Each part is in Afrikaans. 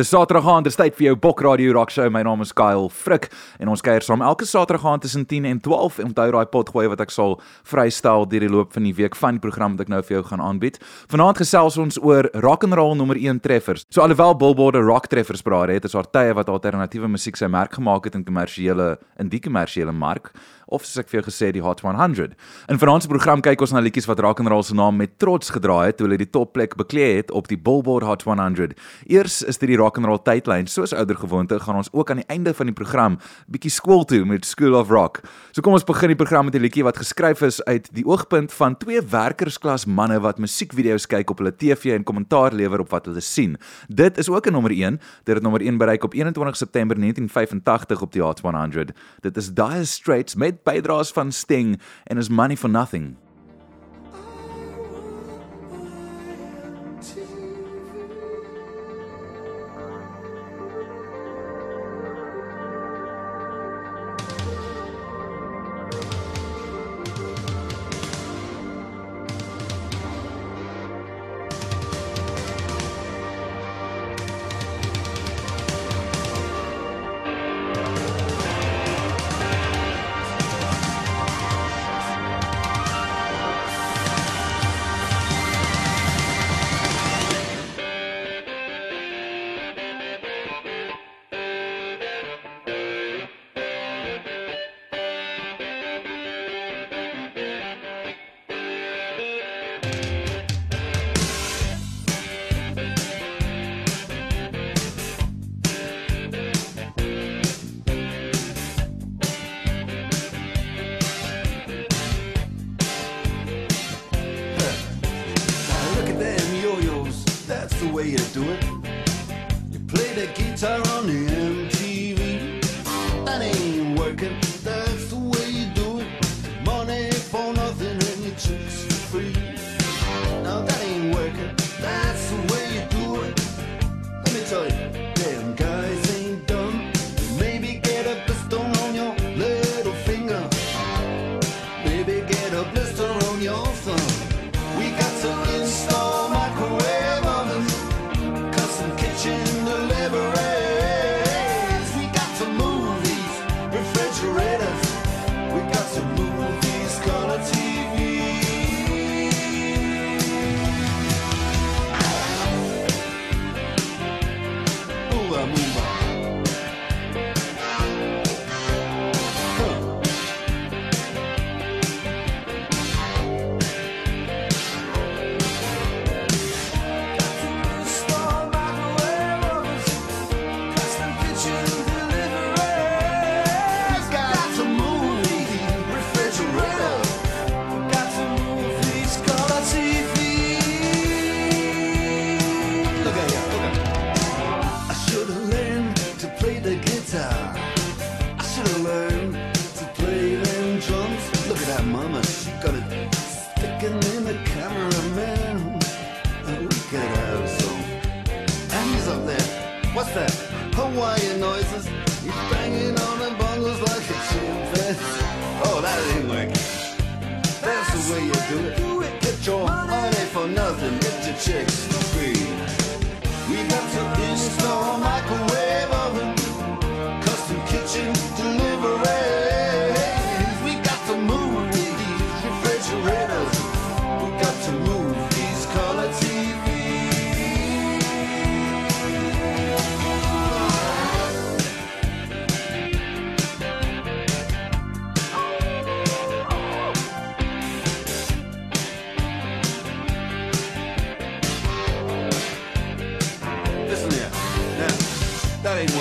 Dis Saterdag aand, dis tyd vir jou Bok Radio Rock Show. My naam is Kyle Frik en ons kuier saam elke Saterdag aand tussen 10 en 12 en onthou daai pot gooi wat ek sal vrystel deur die loop van die week van die program wat ek nou vir jou gaan aanbied. Vanaand gesels ons oor rock and roll nommer 1 treffers. So alhoewel Billboard rock treffers praat het, is daar tye wat alternatiewe musiek sy merk gemaak het in kommersiële in die kommersiële mark of soos ek vir jou gesê die Hot 100. In vanaand se program kyk ons na liedjies wat rock and roll se naam met trots gedra het toe hulle die topplek bekleed het op die Billboard Hot 100. Eers is dit die rock and roll tydlyn. Soos ouer gewoonte gaan ons ook aan die einde van die program bietjie skool toe met School of Rock. So kom ons begin die program met 'n liedjie wat geskryf is uit die oogpunt van twee werkersklas manne wat musiekvideo's kyk op hulle TV en kommentaar lewer op wat hulle sien. Dit is ook 'n nommer 1. Dit het nommer 1 bereik op 21 September 1985 op die Hot 100. Dit is Dire Straits met bydraes van Sting en is Money for Nothing.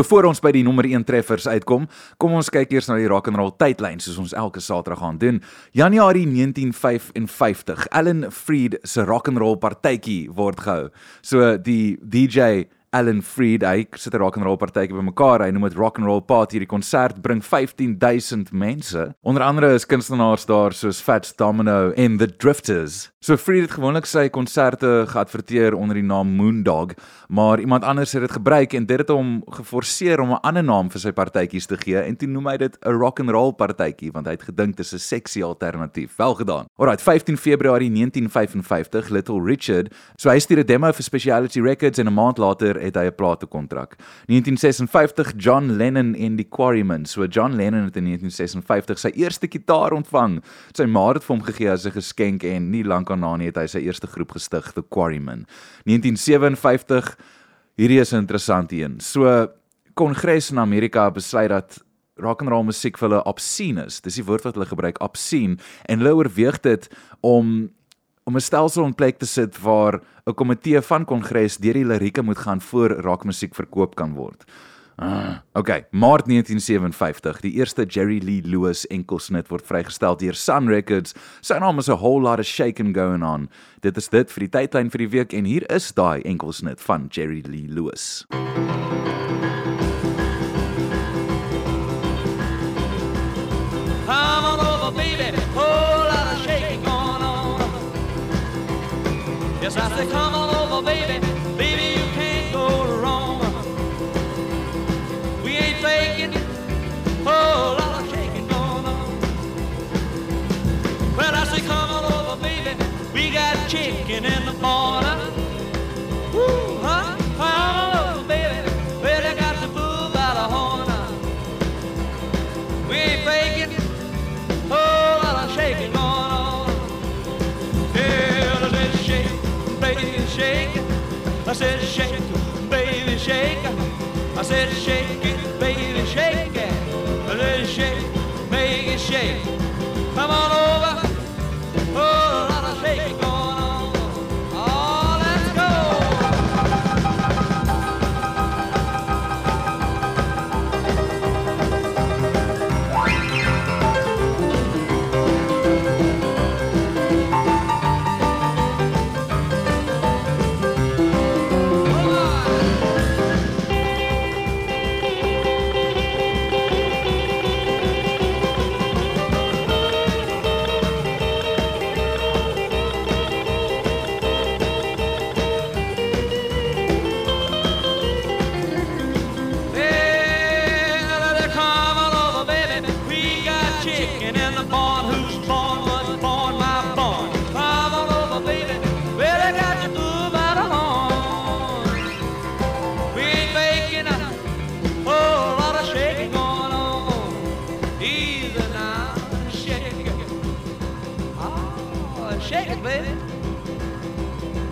So voor ons by die nommer 1 treffers uitkom, kom ons kyk eers na die rock and roll tydlyn soos ons elke Saterdag gaan doen. Januarie 1955, Alan Freed se rock and roll partytjie word gehou. So die DJ Alan Freed, hy sit 'n rock and roll partytjie bymekaar. Hy noem dit Rock and Roll Party. Die konsert bring 15000 mense. Onder andere is kunstenaars daar soos Fats Domino en The Drifters. So Freed het gewoonlik sy konserte geadverteer onder die naam Moondog, maar iemand anders het dit gebruik en dit het hom geforseer om 'n ander naam vir sy partytjies te gee en toe noem hy dit 'n rock and roll partytjie want hy het gedink dit is 'n seksie alternatief. Wel gedaan. Alrite, 15 Februarie 1955, Little Richard. So hy stuur 'n demo vir Speciality Records en 'n maand later het hy 'n platekontrak. 1956 John Lennon en die Quarrymen. So John Lennon het in 1956 sy eerste kitaar ontvang. Sy ma het dit vir hom gegee as 'n geskenk en nie lank daarna nie het hy sy eerste groep gestig, The Quarrymen. 1957 Hierdie is 'n interessante een. So Kongres in Amerika besluit dat rock and roll musiek vir hulle obscene is. Dis die woord wat hulle gebruik, obscene. En hulle oorweeg dit om om 'n stelsel in plek te sit waar 'n komitee van kongres deur die lirieke moet gaan voor rockmusiek verkoop kan word. Uh, okay, Maart 1957, die eerste Jerry Lee Lewis enkelsnit word vrygestel deur Sun Records. Sy naam is a whole lot of shaking going on. Dit is dit vir die tydlyn vir die week en hier is daai enkelsnit van Jerry Lee Lewis. Come Yes, I say, come on said shake it, baby,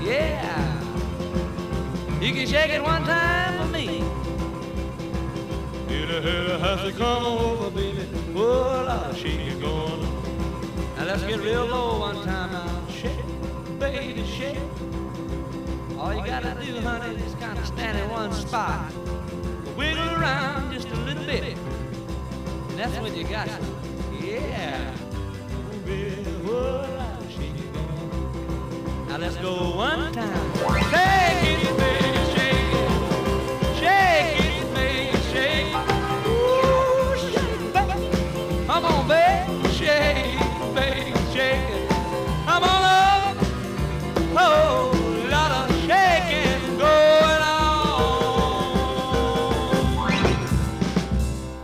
Yeah. You can shake it one time for me. A hit a has to come over, baby. Well, I'll shake it going on. Now let's get real low one time now. Shake, baby, shake. All you gotta do, honey, is kind of stand in one spot. Wiggle around just a little bit. And that's when you got it. Yeah. Baby, Now let's go one time. Shake it, baby,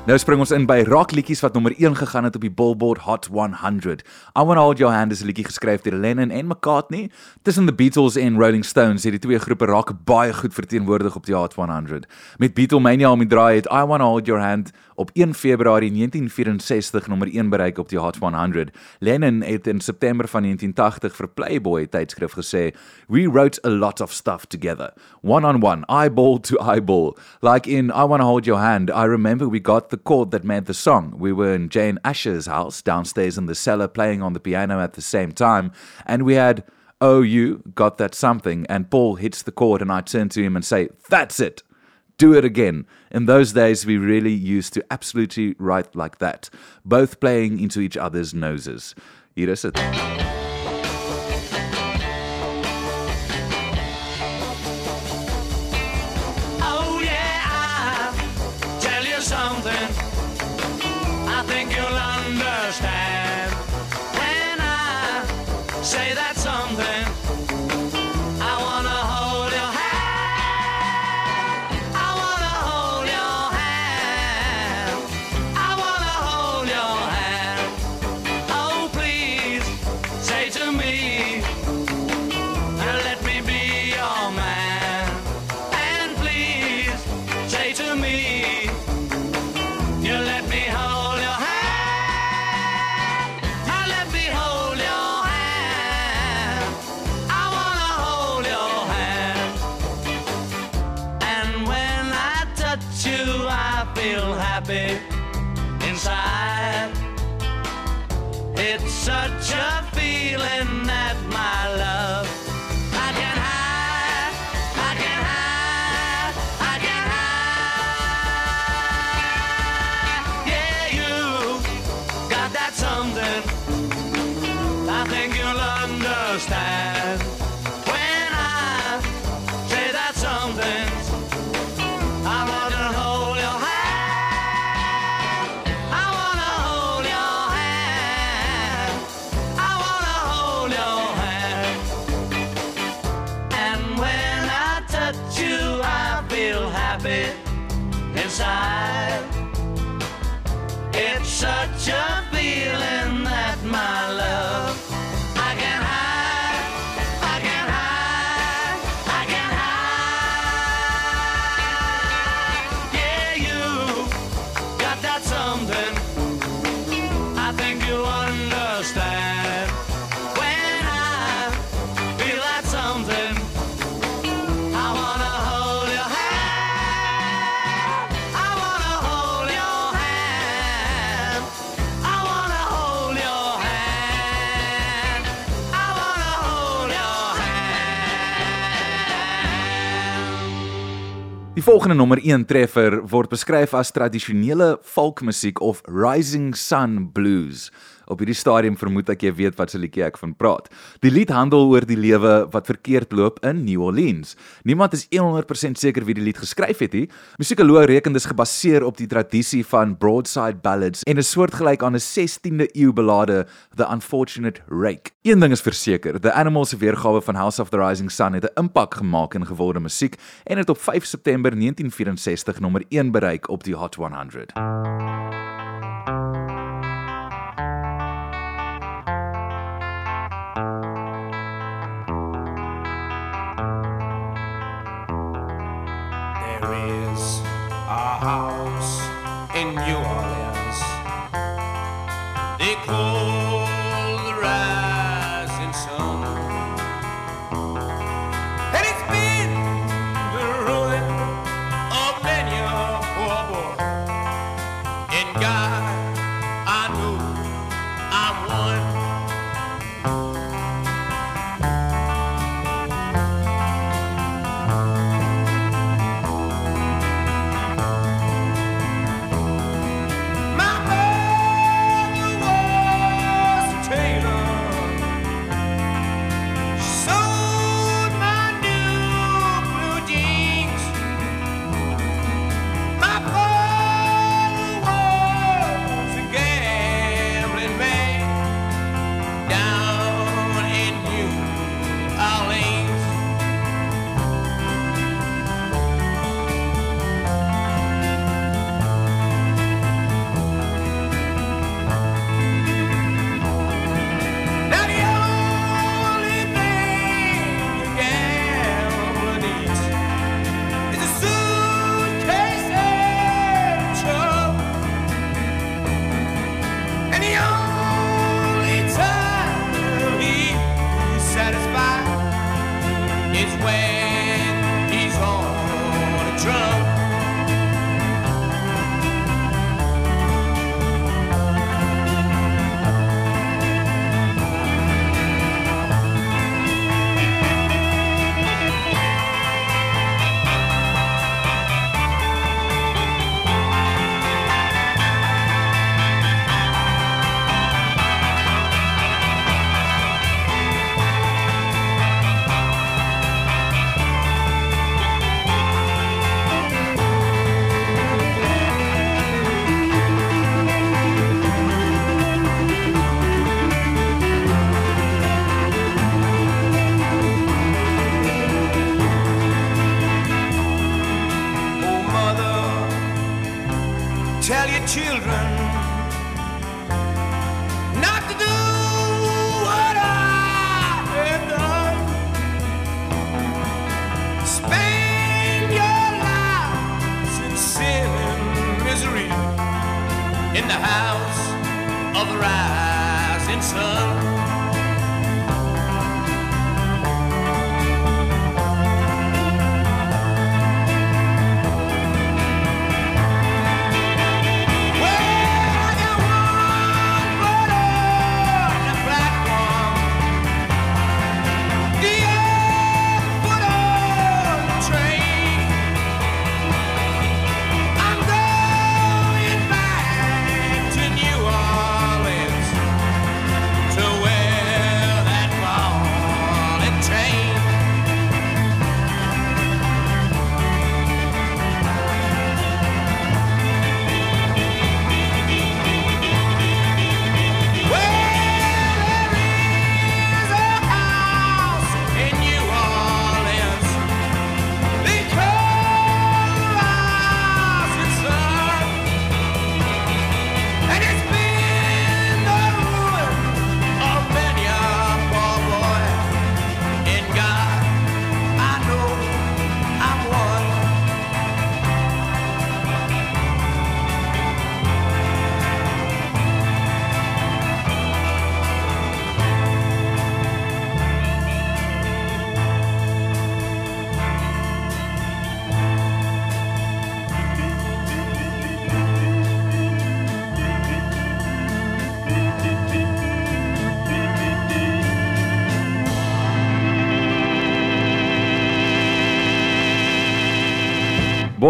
Nou spring ons in by rock liedjies wat nommer 1 gegaan het op die Billboard Hot 100. I Want to Hold Your Hand is 'n liedjie geskryf deur Lennon en McCartney. Tussen the Beatles en Rolling Stones het die twee groepe rock baie goed verteenwoordig op die Hot 100. Met Beatlemania om die draai het I Want to Hold Your Hand op 1 Februarie 1964 nommer 1 bereik op die Hot 100. Lennon het in September van 1980 vir Playboy tydskrif gesê, "We wrote a lot of stuff together. One on one, eyeball to eyeball. Like in I Want to Hold Your Hand, I remember we got the chord that made the song. We were in Jane Asher's house downstairs in the cellar playing on the piano at the same time, and we had Oh, you got that something, and Paul hits the chord, and I turn to him and say, That's it. Do it again. In those days, we really used to absolutely write like that, both playing into each other's noses. Hier is dit. Volgende nommer 1 treffer word beskryf as tradisionele folkmusiek of rising sun blues. Op hierdie stadium vermoed ek jy weet wat se liedjie ek van praat. Die lied handel oor die lewe wat verkeerd loop in New Orleans. Niemand is 100% seker wie die lied geskryf het nie. Musikoloë reken dis gebaseer op die tradisie van broadside ballads en is soortgelyk aan 'n 16de eeu ballade The Unfortunate Rake. Een ding is verseker, The Animals se weergawe van House of the Rising Sun het 'n impak gemaak in geworde musiek en het op 5 September 1964 nommer 1 bereik op die Hot 100. In New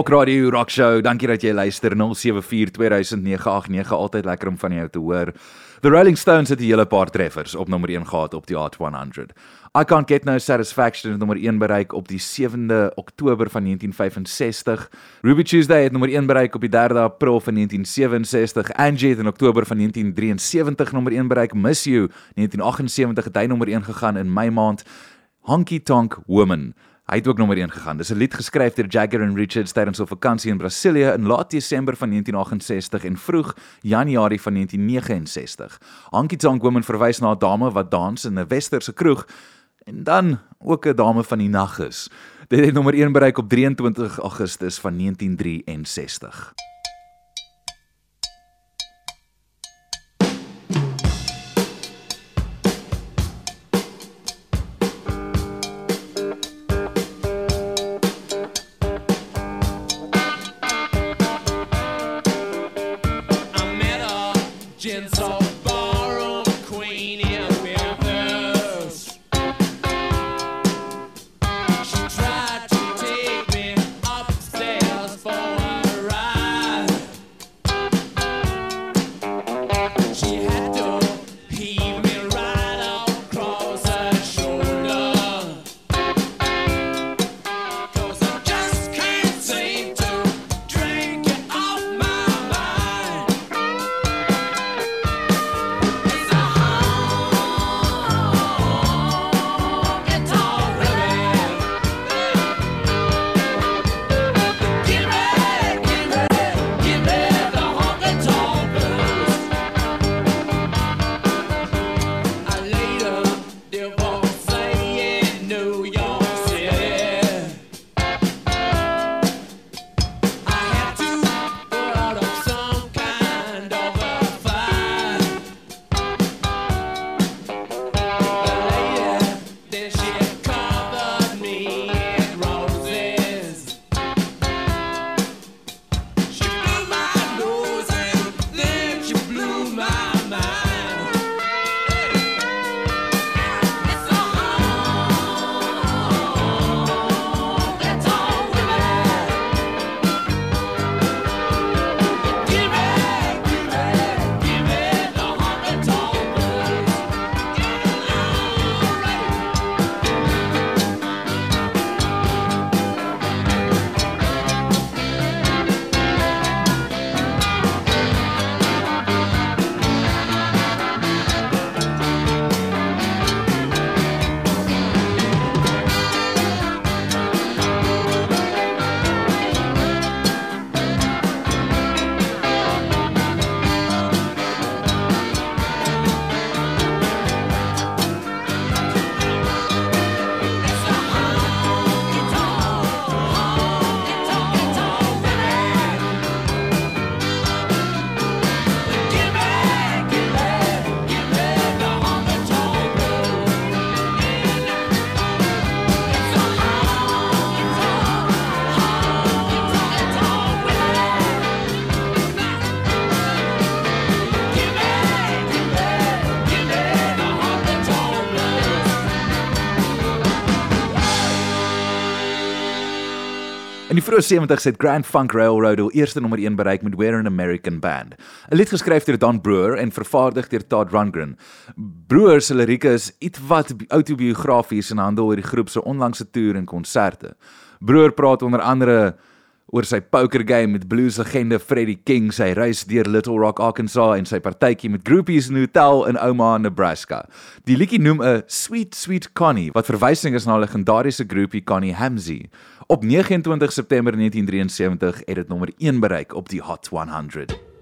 Bok Radio Rock Show. Dankie dat jy luister 07420989 altyd lekker om van jou te hoor. The Rolling Stones het 'n hele paar treffers op nommer 1 gehad op die Hot 100. I Can't Get No Satisfaction het nommer 1 bereik op die 7de Oktober van 1965. Ruby Tuesday het nommer 1 bereik op die 3de April van 1967. Angie het in Oktober van 1973 nommer 1 bereik. Miss You 1978 het hy nommer 1 gegaan in Mei maand. Honky Tonk Woman Hy het ook nommer 1 gegaan. Dis 'n lied geskryf deur Jagger and Richards tydens 'n vakansie in Brasilië in laat Desember van 1968 en vroeg Januarie van 1969. Honky Tonk Woman verwys na 'n dame wat dans in 'n westerse kroeg en dan ook 'n dame van die nag is. Dit het nommer 1 bereik op 23 Augustus van 1963. 1970s het Grand Funk Railroad hul eerste nommer 1 bereik met We're an American Band. 'n Lied geskryf deur Don Brewer en vervaardig deur Todd Rundgren. Brewer se lirieke is ietwat autobiografies en handel oor die groep se onlangse toer en konserte. Brewer praat onder andere oor sy poker game met blueslegende Freddie King, sy reis deur Little Rock, Arkansas en sy partytjie met groupies in 'n hotel in Omaha, Nebraska. Die liedjie noem 'n Sweet Sweet Connie wat verwysing is na 'n legendariese groepie Connie Hamsey. Op 29 September 1973 het dit nommer 1 bereik op die Hot 100.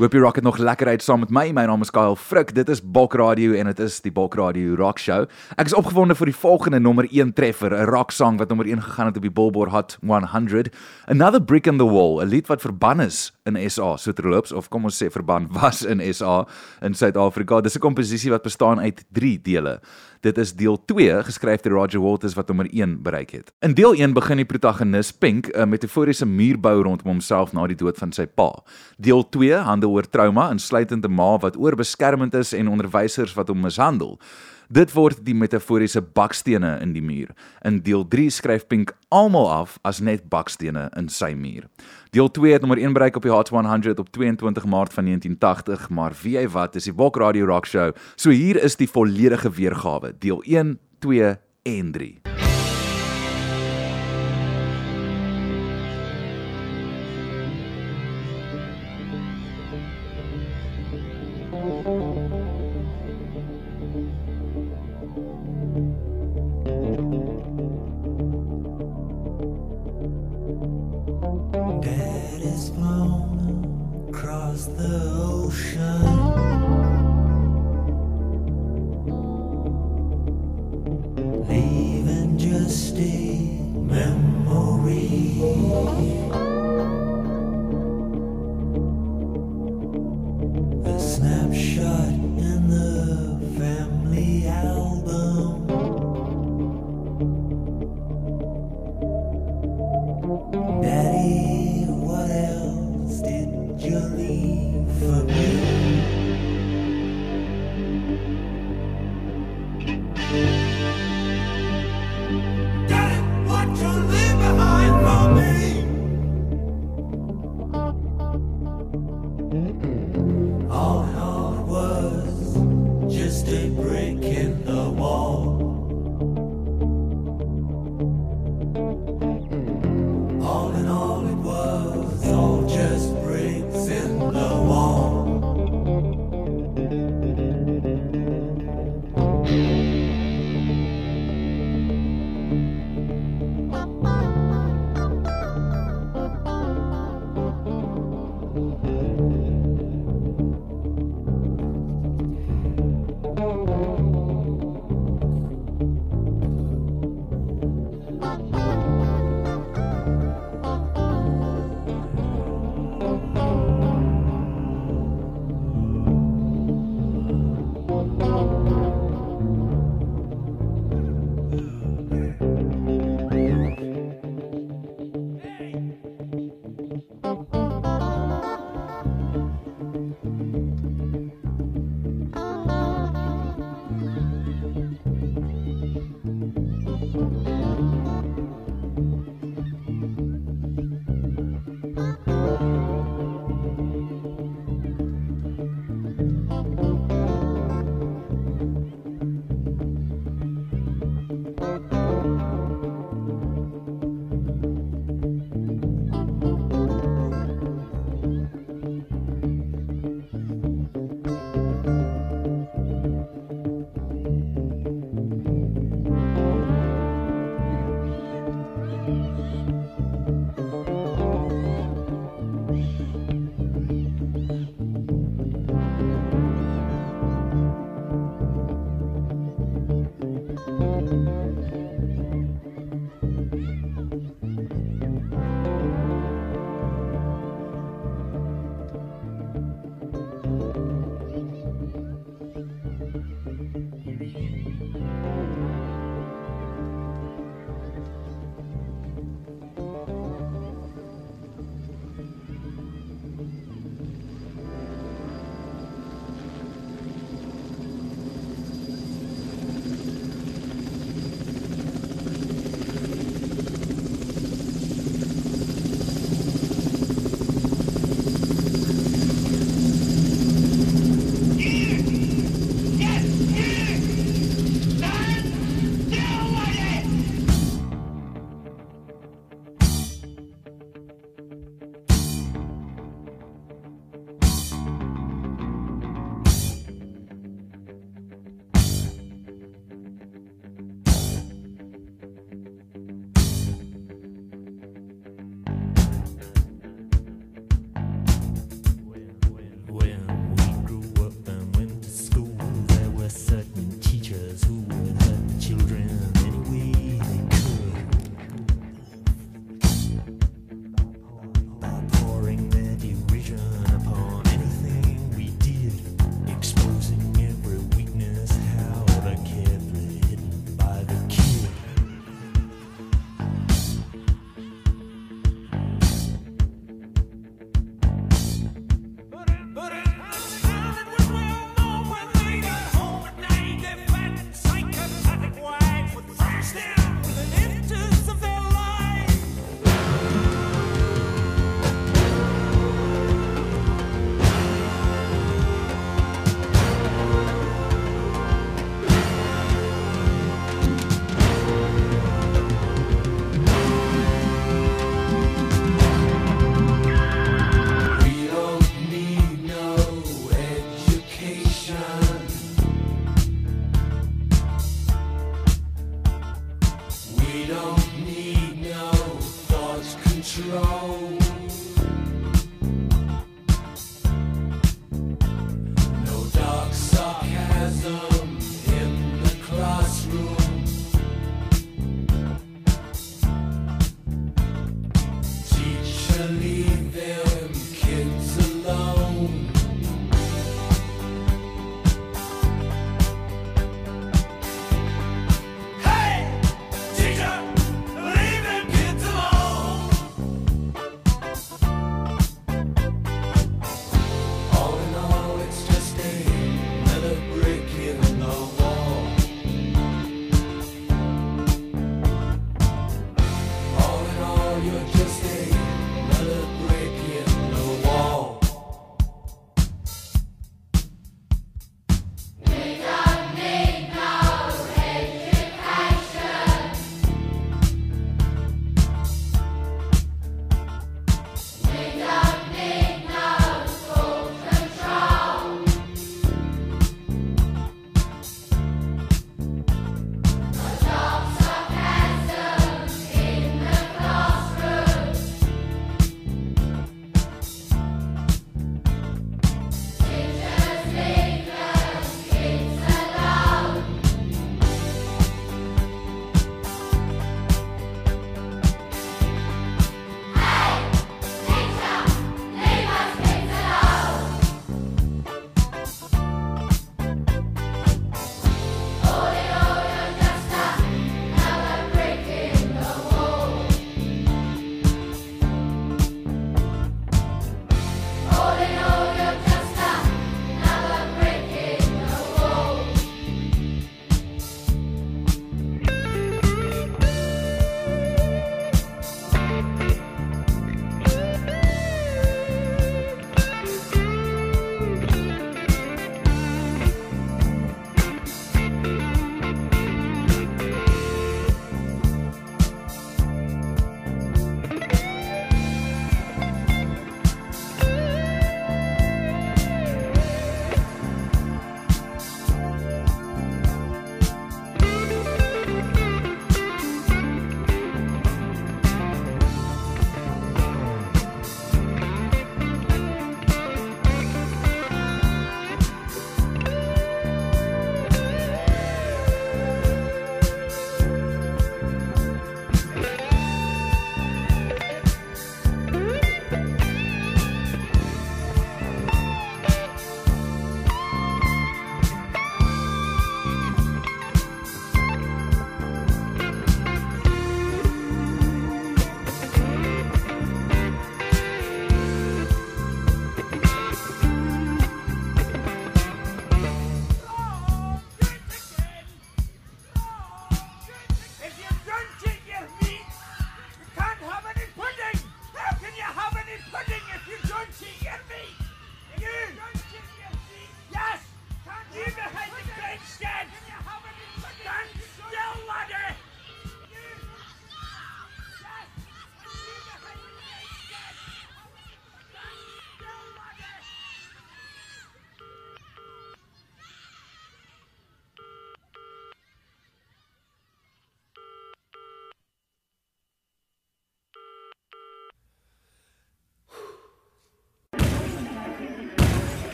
Hoop jy rock het nog lekker uit saam met my. My naam is Kyle Frik. Dit is Bok Radio en dit is die Bok Radio Rock Show. Ek is opgewonde vir die volgende nommer 1 treffer, 'n rock song wat nommer 1 gegaan het op die Billboard Hot 100. Another Brick in the Wall, 'n lied wat verban is in SA, so terloops of kom ons sê verban was in SA in Suid-Afrika. Dis 'n komposisie wat bestaan uit 3 dele. Dit is deel 2 geskryf deur Roger Waters wat nommer 1 bereik het. In deel 1 begin die protagonis Pink 'n metaforiese muur bou rondom homself na die dood van sy pa. Deel 2 handel oor trauma, insluitend 'n ma wat oorbeskermend is en onderwysers wat hom mishandel. Dit word die metaforiese bakstene in die muur. In deel 3 skryf Pink almal af as net bakstene in sy muur. Deel 2 het nommer 1 bereik op die Hot 100 op 22 Maart van 1980, maar wie hy wat is die Bok Radio Rock Show. So hier is die volledige weergawe, deel 1, 2 en 3.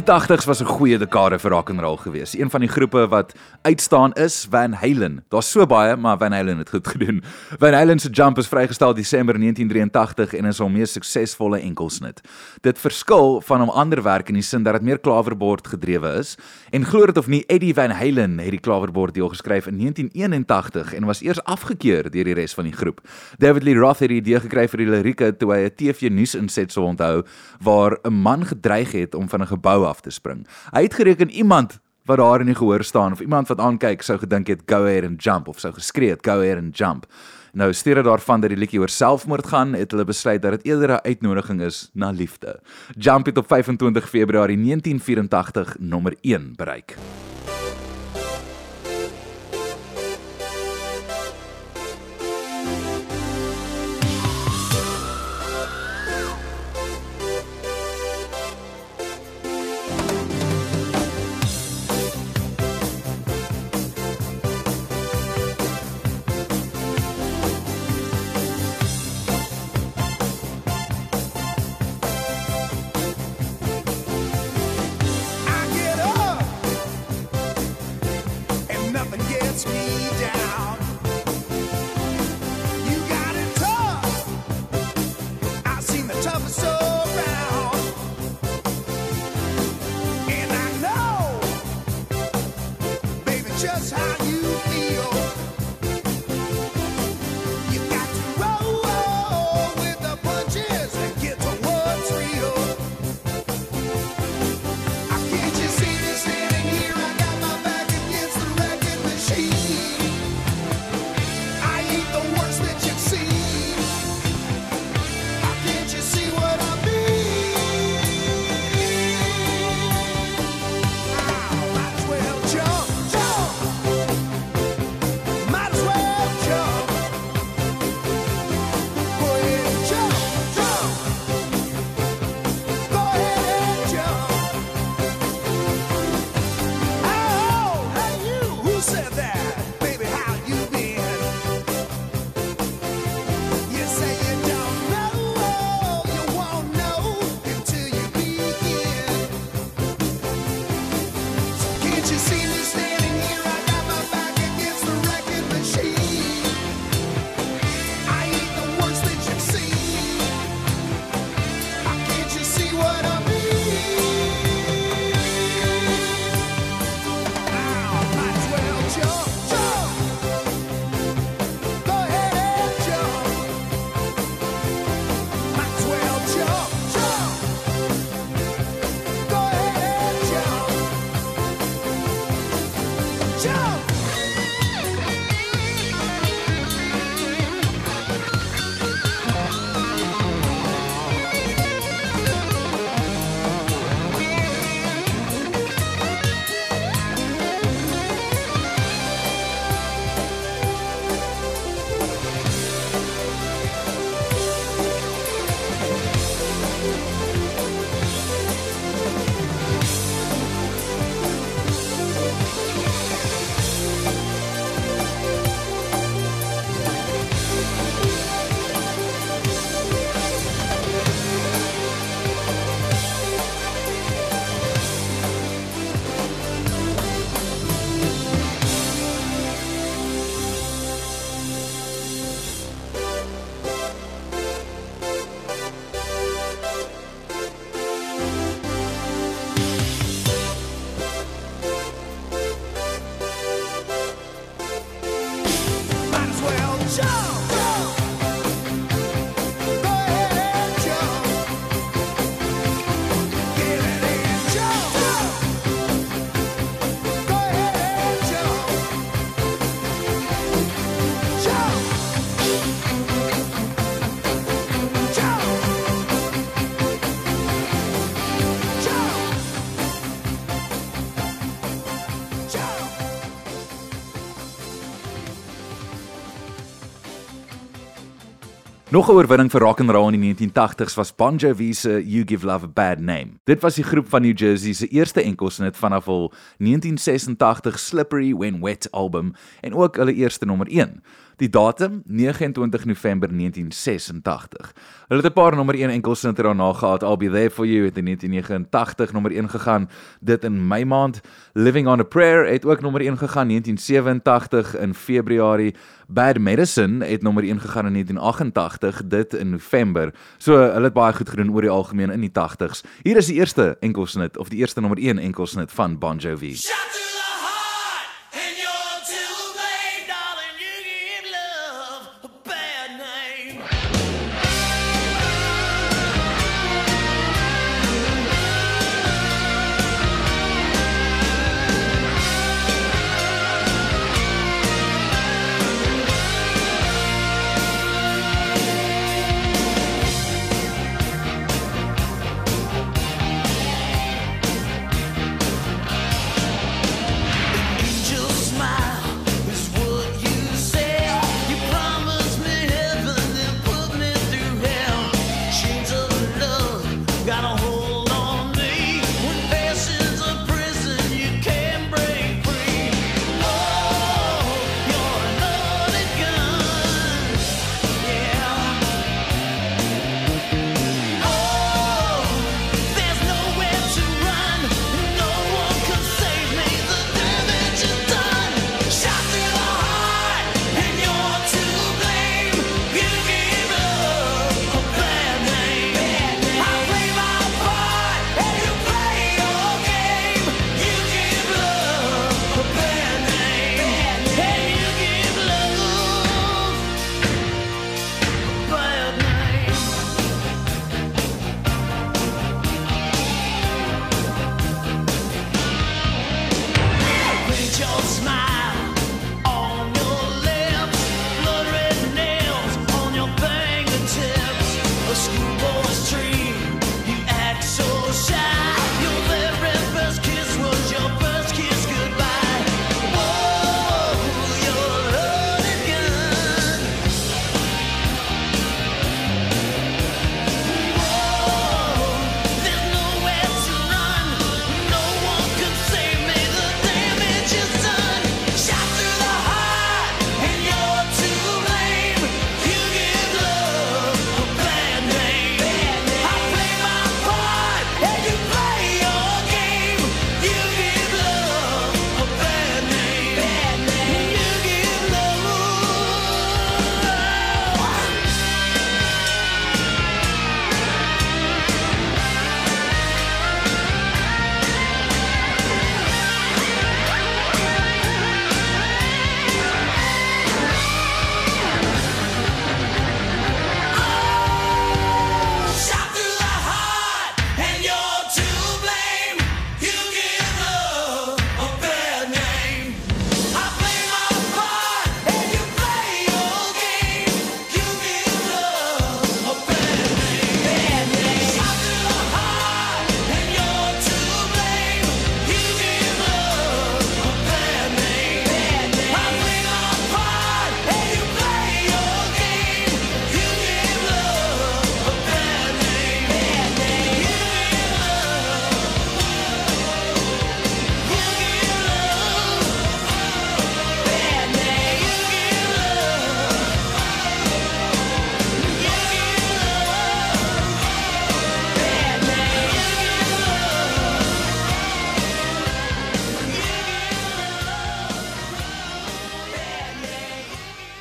Die 80s was 'n goeie dekade vir rock and roll gewees. Een van die groepe wat uitstaan is Van Halen. Daar's so baie, maar Van Halen het goed gedoen. Van Halen se Jump is vrygestel Desember 1983 en is hul mees suksesvolle enkelsnit. Dit verskil van hom ander werk in die sin dat dit meer klaverbord gedrewe is. En glo dit of nie, Eddie Van Halen het die klaverbord deel geskryf in 1981 en was eers afgekeur deur die res van die groep. David Lee Roth het die idee gekry vir die lirieke toe hy 'n TV nuus inset sou onthou waar 'n man gedreig het om van 'n gebou af te spring. Hy het gereken iemand wat daar in die gehoor staan of iemand wat aankyk sou gedink het go ahead and jump of sou geskree het go ahead and jump. Nou steede daarvan dat die liedjie oor selfmoord gaan, het hulle besluit dat dit eerder 'n uitnodiging is na liefde. Jump het op 25 Februarie 1984 nommer 1 bereik. Nog 'n oorwinning vir rock and roll in die 1980s was Bon Jovi se You Give Love a Bad Name. Dit was die groep van New Jersey se eerste enkelsnit vanaf hul 1986 Slippery When Wet album en ook hulle eerste nommer 1. Die datum 29 November 1986. Hulle het 'n paar nommer 1 enkelsnitte daarna gehad. I'll Be There For You het in 1989 nommer 1 gegaan. Dit in Mei maand. Living on a Prayer het ook nommer 1 gegaan 1987 in Februarie. Bad Medicine het nommer 1 gegaan in 1988, dit in November. So hulle het baie goed gedoen oor die algemeen in die 80s. Hier is die eerste enkelsnit of die eerste nommer 1 enkelsnit van Bon Jovi. Shot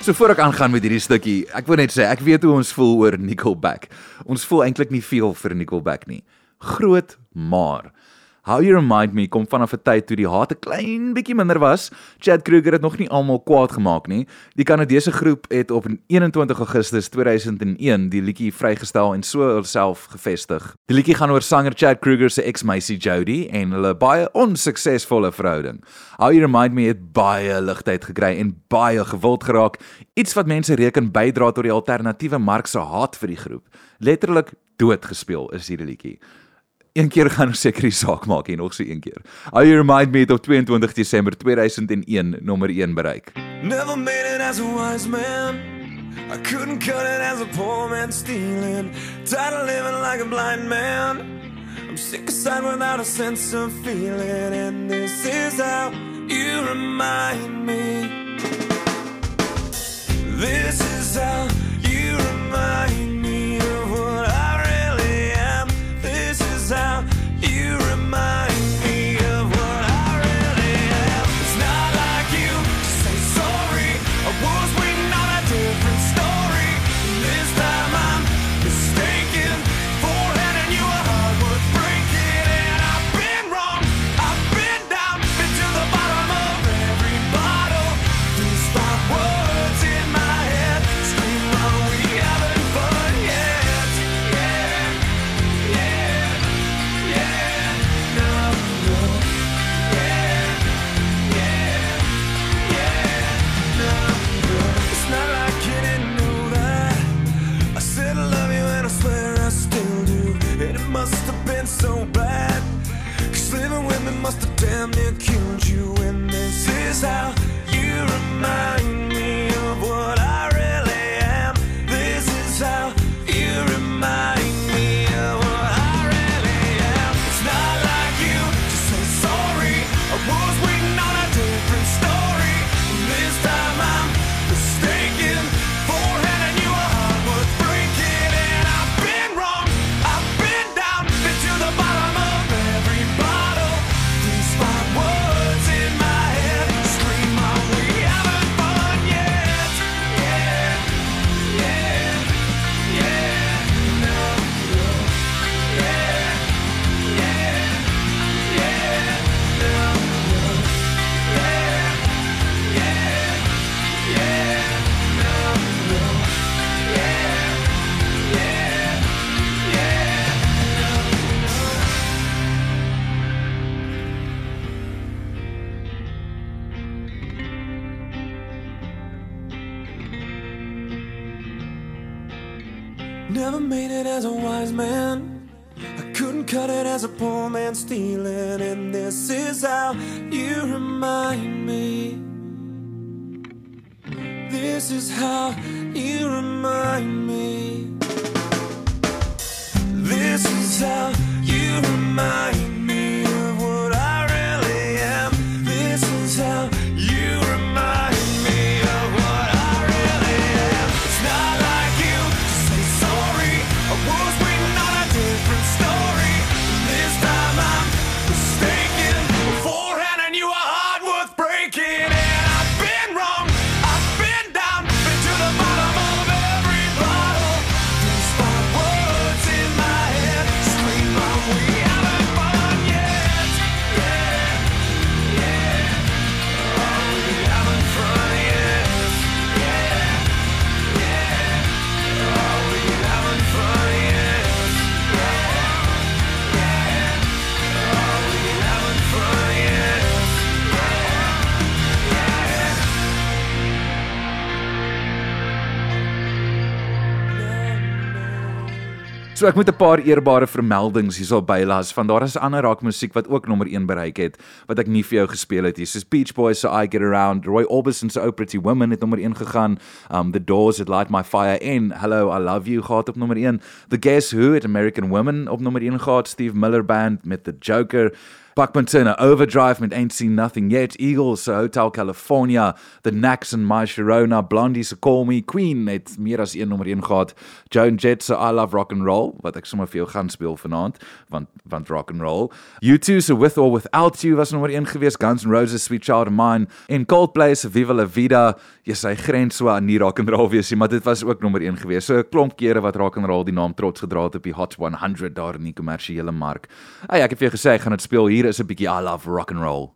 So voor ek aangaan met hierdie stukkie, ek wil net sê ek weet hoe ons voel oor Nickelback. Ons voel eintlik nie veel vir Nickelback nie. Groot maar How You Remind Me kom vanaf 'n tyd toe die haat 'n klein bietjie minder was. Chad Kroeger het nog nie almal kwaad gemaak nie. Die Kanadese groep het op 21 Augustus 2001 die liedjie vrygestel en so hulself gevestig. Die liedjie gaan oor sanger Chad Kroeger se ex-meisie Jody en hulle baie onsuksesvolle verhouding. How You Remind Me het baie ligtheid gekry en baie gewild geraak, iets wat mense reken bydra tot die alternatiewe mark se haat vir die groep. Letterlik doodgespeel is hierdie liedjie. Een keer gaan ons seker die saak maak en nog so een keer. How You Remind Me het op 22 Desember 2001 nommer 1 bereik. Never made it as a wise man. I couldn't cut it as a poor man stealing. Tired of living like a blind man. I'm sick aside without a sense of feeling, and this is how you remind me. This is how you remind me this So ek moet 'n paar eerbare vermeldings hierso bylas van daar is ander rockmusiek wat ook nommer 1 bereik het wat ek nie vir jou gespeel het hier. Soos Beach Boys se I Get Around, Roy Orbison se Oh Pretty Woman het nommer 1 gegaan. Um The Doors het Light My Fire en Hello I Love You gehad op nommer 1. The Guess Who het American Woman op nommer 1 gehad. Steve Miller Band met The Joker. Buckman Turner Overdrive met Ain't Seen Nothing Yet, Eagles se Hotel California, The Knacks en My Sharona, Blondie se Call Me, Queen het meer as een nommer 1 gehad, Joan Jett se I Love Rock and Roll wat ek sommer vir jou gaan speel vanaand want want rock and roll. U2 se With or Without You was nommer 1 gewees, Guns N' Roses Sweet Child of Mine en Coldplay se Viva La Vida. Ja, sy grens so aan nie rock and roll wees nie, maar dit was ook nommer 1 gewees. So 'n klomp kere wat rock and roll die naam trots gedra het op die Hot 100 daar in die kommersiële mark. Hey, ek het vir jou gesê ek gaan dit speel. Hier is 'n bietjie I love rock and roll.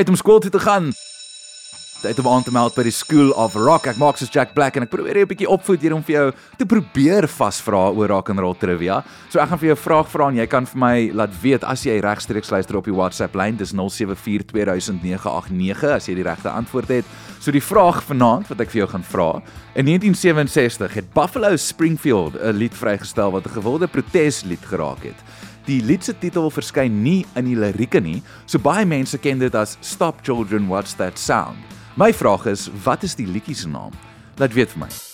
Tyd om skool toe te gaan. Tyd om aan te meld by die School of Rock. Ek maak soos Jack Black en ek probeer jou 'n bietjie opvoed hier om vir jou te probeer vasvra oor rock and roll trivia. So ek gaan vir jou 'n vraag vra en jy kan vir my laat weet as jy regstreeks luister op die WhatsApp lyn. Dis 07420989 as jy die regte antwoord het. So die vraag vanaand wat ek vir jou gaan vra. In 1967 het Buffalo Springfield 'n lied vrygestel wat 'n gewilde proteslied geraak het. Die lied se titel verskyn nie in die lirieke nie, so baie mense ken dit as Stop Children What's That Sound. My vraag is, wat is die liedjie se naam? Laat weet vir my.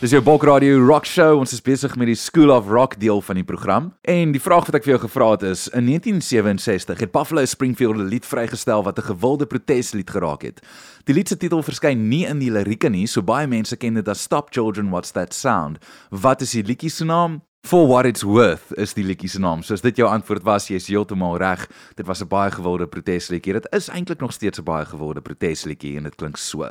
Dis jou Bok Radio Rock Show. Ons is besig met die School of Rock deel van die program. En die vraag wat ek vir jou gevra het is: In 1967 het Buffalo Springfield 'n lied vrygestel wat 'n gewilde proteslied geraak het. Die lied se titel verskyn nie in die lirieke nie, so baie mense ken dit as Stop Children What's That Sound. Wat is die liedjie se naam? For What It's Worth is die liedjie se naam. So as dit jou antwoord was, jy's heeltemal reg. Dit was 'n baie gewilde protesliedjie. Dit is eintlik nog steeds 'n baie gewilde protesliedjie en dit klink so.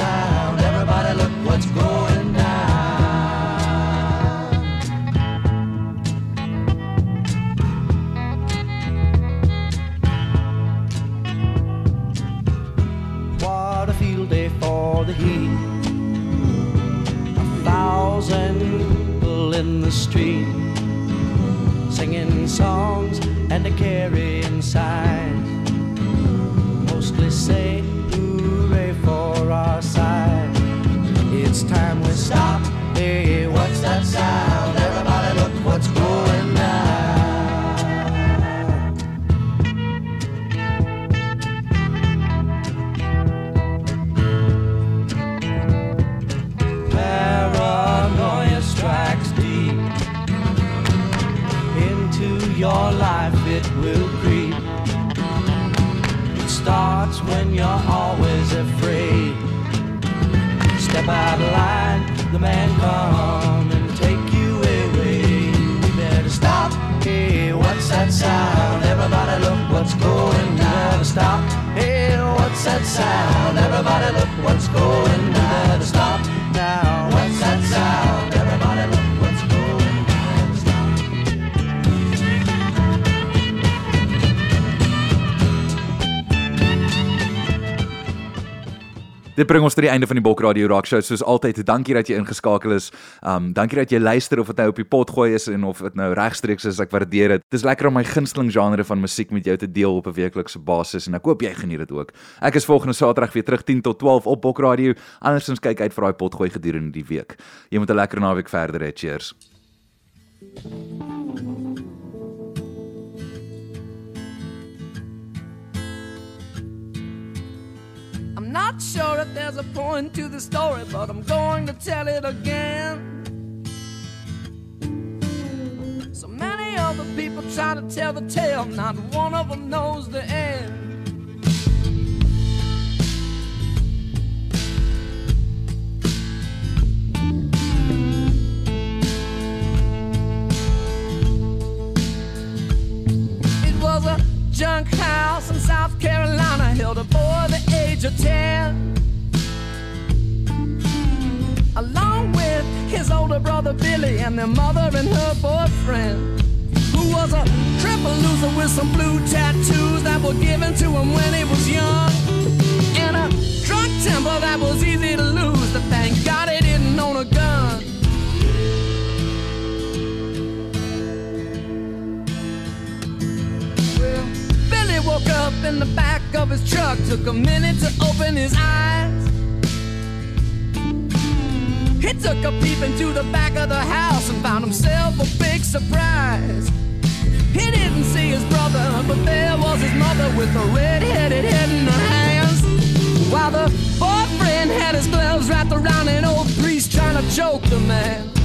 What's bring ons tot die einde van die Bok Radio Rock Show. Soos altyd, dankie dat jy ingeskakel is. Um dankie dat jy luister of dit nou op die pot gooi is en of dit nou regstreeks is. Ek waardeer dit. Dis lekker om my gunsteling genre van musiek met jou te deel op 'n weeklikse basis en ek hoop jy geniet dit ook. Ek is volgende Saterdag weer terug 10 tot 12 op Bok Radio. Andersins kyk uit vir daai pot gooi gedurende die week. Jy moet 'n lekker naweek verder hê. Cheers. Not sure if there's a point to the story, but I'm going to tell it again. So many other people try to tell the tale, not one of them knows the end. Junk house in South Carolina, held a boy the age of 10. Along with his older brother Billy and their mother and her boyfriend, who was a triple loser with some blue tattoos that were given to him when he was young. And a drunk temper that was easy to lose, but thank God he didn't own a gun. Woke up in the back of his truck, took a minute to open his eyes. He took a peep into the back of the house and found himself a big surprise. He didn't see his brother, but there was his mother with a red-headed head in her hands. While the boyfriend had his gloves wrapped around an old priest trying to choke the man.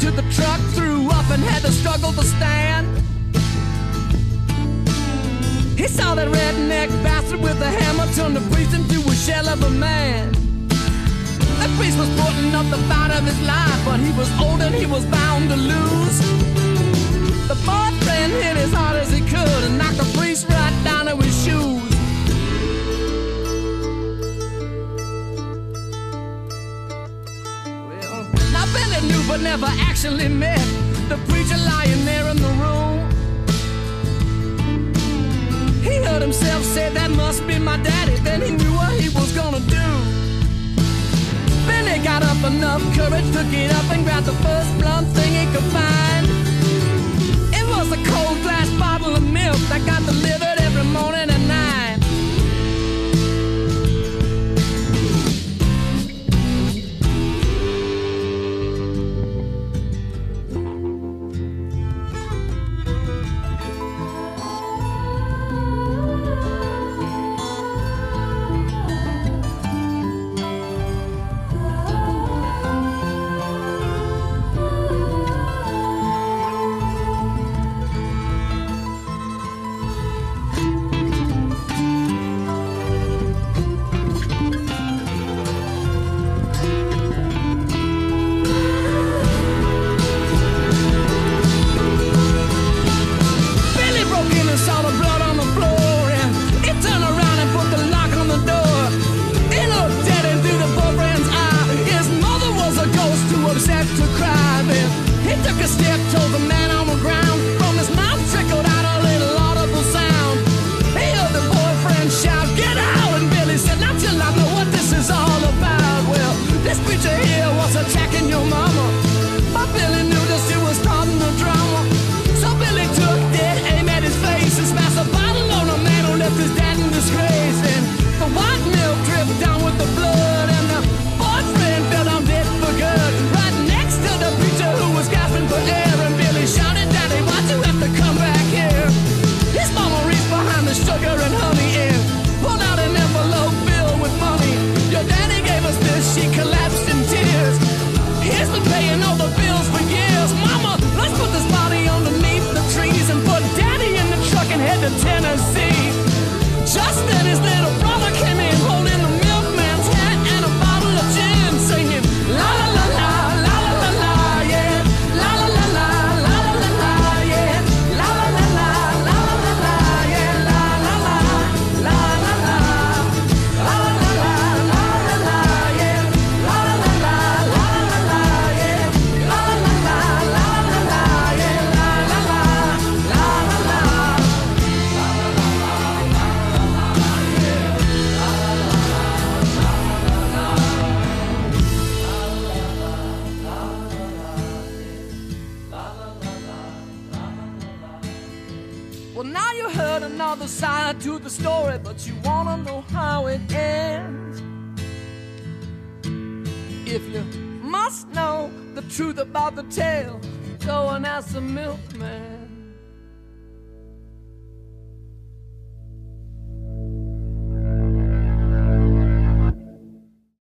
To the truck, threw up and had to struggle to stand. He saw that redneck bastard with a hammer turn the priest into a shell of a man. The priest was putting up the fight of his life, but he was old and he was bound to lose. The boyfriend hit as hard as he could and knocked the priest right down to his shoes. but never actually met the preacher lying there in the room. He heard himself say, That must be my daddy. Then he knew what he was gonna do. Then got up enough courage to get up and grab the first blunt thing he could find. It was a cold glass bottle of milk that got delivered.